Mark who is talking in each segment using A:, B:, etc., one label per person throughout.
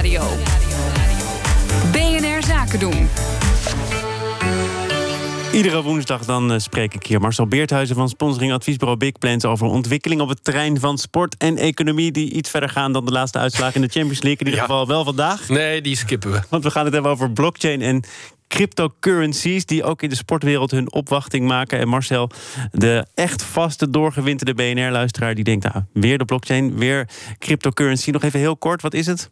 A: Nieuwsradio. BNR Zaken doen.
B: Iedere woensdag dan uh, spreek ik hier Marcel Beerthuizen van sponsoring adviesbureau Big Plans over ontwikkeling op het terrein van sport en economie die iets verder gaan dan de laatste uitslagen in de Champions League. In ieder geval wel vandaag.
C: Nee, die skippen we.
B: Want we gaan het hebben over blockchain en cryptocurrencies die ook in de sportwereld hun opwachting maken. En Marcel, de echt vaste doorgewinterde BNR-luisteraar, die denkt: nou, weer de blockchain, weer cryptocurrency. Nog even heel kort, wat is het?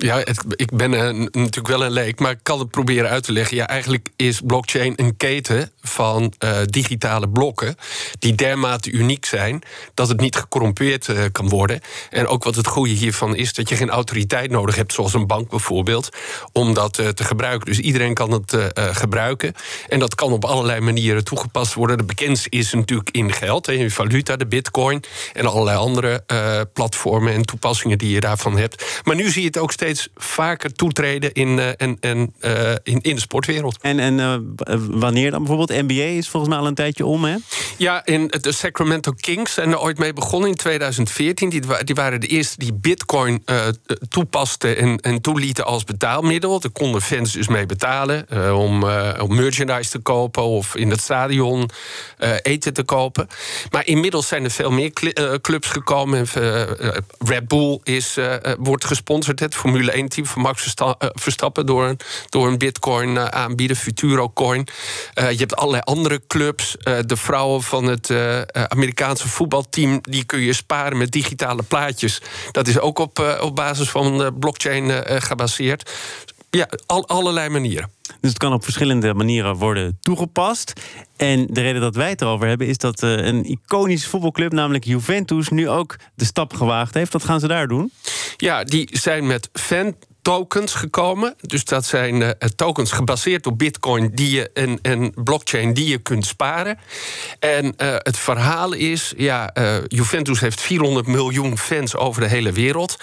C: Ja, ik ben natuurlijk wel een leek, maar ik kan het proberen uit te leggen. Ja, eigenlijk is blockchain een keten van uh, digitale blokken die dermate uniek zijn dat het niet gecorrumpeerd uh, kan worden. En ook wat het goede hiervan is dat je geen autoriteit nodig hebt, zoals een bank bijvoorbeeld, om dat te gebruiken. Dus iedereen kan het gebruiken. En dat kan op allerlei manieren toegepast worden. De bekendste is natuurlijk in geld, in valuta, de bitcoin en allerlei andere platformen en toepassingen die je daarvan hebt. Maar nu zie je het ook steeds steeds vaker toetreden in, uh, en, en, uh, in, in de sportwereld.
B: En, en uh, wanneer dan bijvoorbeeld? NBA is volgens mij al een tijdje om, hè?
C: Ja, in de Sacramento Kings zijn er ooit mee begonnen in 2014. Die, die waren de eerste die Bitcoin toepasten en, en toelieten als betaalmiddel. Daar konden fans dus mee betalen om, om merchandise te kopen of in het stadion eten te kopen. Maar inmiddels zijn er veel meer clubs gekomen. Red Bull is, wordt gesponsord, het Formule Formule 1-team van Max eh, Verstappen door een, door een bitcoin uh, aanbieden, Futuro Coin. Uh, je hebt allerlei andere clubs. de vrouwen van het Amerikaanse voetbalteam, die kun je sparen met digitale plaatjes. Dat is ook op, op basis van blockchain gebaseerd. Ja, al, allerlei manieren.
B: Dus het kan op verschillende manieren worden toegepast. En de reden dat wij het erover hebben is dat een iconische voetbalclub, namelijk Juventus, nu ook de stap gewaagd heeft. Wat gaan ze daar doen?
C: Ja, die zijn met fan tokens gekomen. Dus dat zijn uh, tokens gebaseerd op bitcoin die je, en, en blockchain die je kunt sparen. En uh, het verhaal is, ja, uh, Juventus heeft 400 miljoen fans over de hele wereld.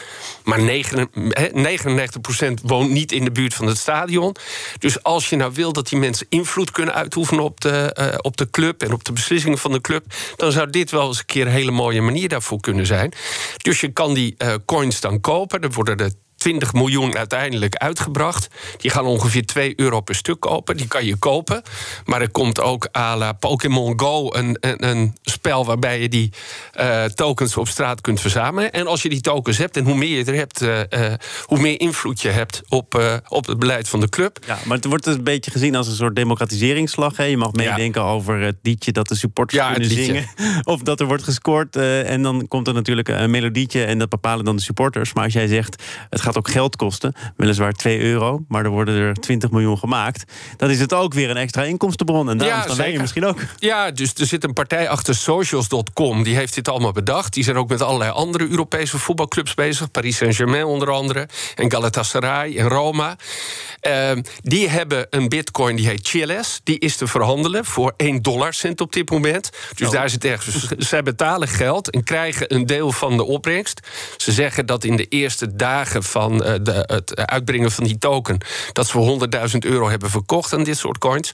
C: Maar 9, 99% woont niet in de buurt van het stadion. Dus als je nou wil dat die mensen invloed kunnen uitoefenen op de, op de club en op de beslissingen van de club, dan zou dit wel eens een keer een hele mooie manier daarvoor kunnen zijn. Dus je kan die coins dan kopen. Er worden er 20 miljoen uiteindelijk uitgebracht. Die gaan ongeveer 2 euro per stuk kopen. Die kan je kopen. Maar er komt ook à la Pokémon Go een, een, een, spel waarbij je die uh, tokens op straat kunt verzamelen. En als je die tokens hebt, en hoe meer je er hebt, uh, uh, hoe meer invloed je hebt op, op het beleid van de club.
B: Ja, maar het wordt een beetje gezien als een soort democratiseringsslag. Hè? Je mag meedenken ja. over het liedje dat de supporters ja, kunnen zingen. Of dat er wordt gescoord. en dan komt er natuurlijk een melodietje en dat bepalen dan de supporters. Maar als jij zegt, het gaat ook geld kosten. Weliswaar 2 euro, maar er worden er 20 miljoen gemaakt. Dan is het ook weer een extra inkomstenbron. En daarom ja, wij je misschien ook.
C: Ja, dus er zit een partij achter socials.com. Die heeft dit allemaal bedacht. Die zijn ook met allerlei andere Europese voetbalclubs bezig. Paris Saint-Germain onder andere. En Galatasaray en Roma. Uh, die hebben een bitcoin die heet Chiles. Die is te verhandelen voor 1 dollar cent op dit moment. Dus oh. daar zit ergens. Zij betalen geld en krijgen een deel van de opbrengst. Ze zeggen dat in de eerste dagen van uh, de, het uitbrengen van die token. dat ze voor 100.000 euro hebben verkocht aan dit soort coins.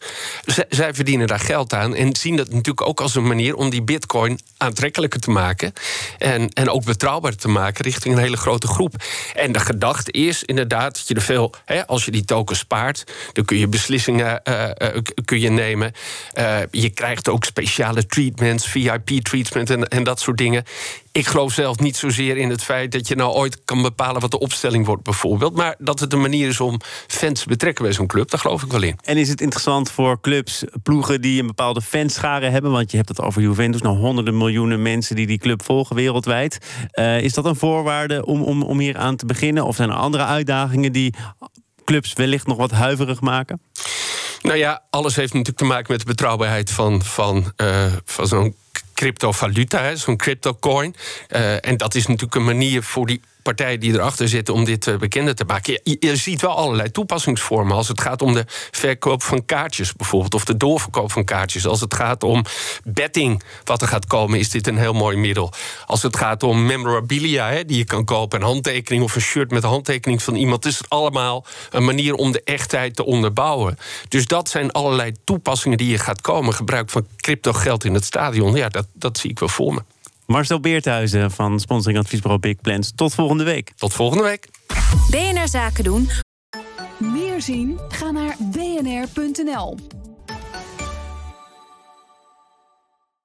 C: Zij verdienen daar geld aan. En zien dat natuurlijk ook als een manier om die bitcoin aantrekkelijker te maken. En, en ook betrouwbaar te maken richting een hele grote groep. En de gedachte is inderdaad dat je er veel. Hè, als je die token spaart. Dan kun je beslissingen uh, uh, kun je nemen. Je krijgt ook speciale treatments, VIP-treatment en, en dat soort dingen. Ik geloof zelf niet zozeer in het feit dat je nou ooit kan bepalen wat de opstelling wordt, bijvoorbeeld. Maar dat het een manier is om fans te betrekken bij zo'n club, daar geloof ik wel in.
B: En is het interessant voor clubs, ploegen die een bepaalde fanschare hebben? Want je hebt het over Juventus, nou honderden miljoenen mensen die die club volgen wereldwijd. Uh, is dat een voorwaarde om, om, om hier aan te beginnen? Of zijn er andere uitdagingen die clubs wellicht nog wat huiverig maken?
C: Nou ja, alles heeft natuurlijk te maken met de betrouwbaarheid van, van, uh, van zo'n cryptovaluta, zo'n cryptocoin. Uh, en dat is natuurlijk een manier voor die partijen die erachter zitten om dit uh, bekender te maken. Je, ziet wel allerlei toepassingsvormen. Als het gaat om de verkoop van kaartjes bijvoorbeeld, of de doorverkoop van kaartjes. Als het gaat om betting, wat er gaat komen, is dit een heel mooi middel. Als het gaat om memorabilia, hè, die je kan kopen, een handtekening of een shirt met een handtekening van iemand, is het allemaal een manier om de echtheid te onderbouwen. Dus dat zijn allerlei toepassingen die je gaat komen. Gebruik van crypto geld in het stadion, ja, dat, dat zie ik wel voor me.
B: Marcel Beerthuizen van Sponsoring Adviesbureau Big Plans. Tot volgende week.
C: Tot volgende week.
A: BNR Zaken doen.
D: Meer zien? Ga naar bnr.nl.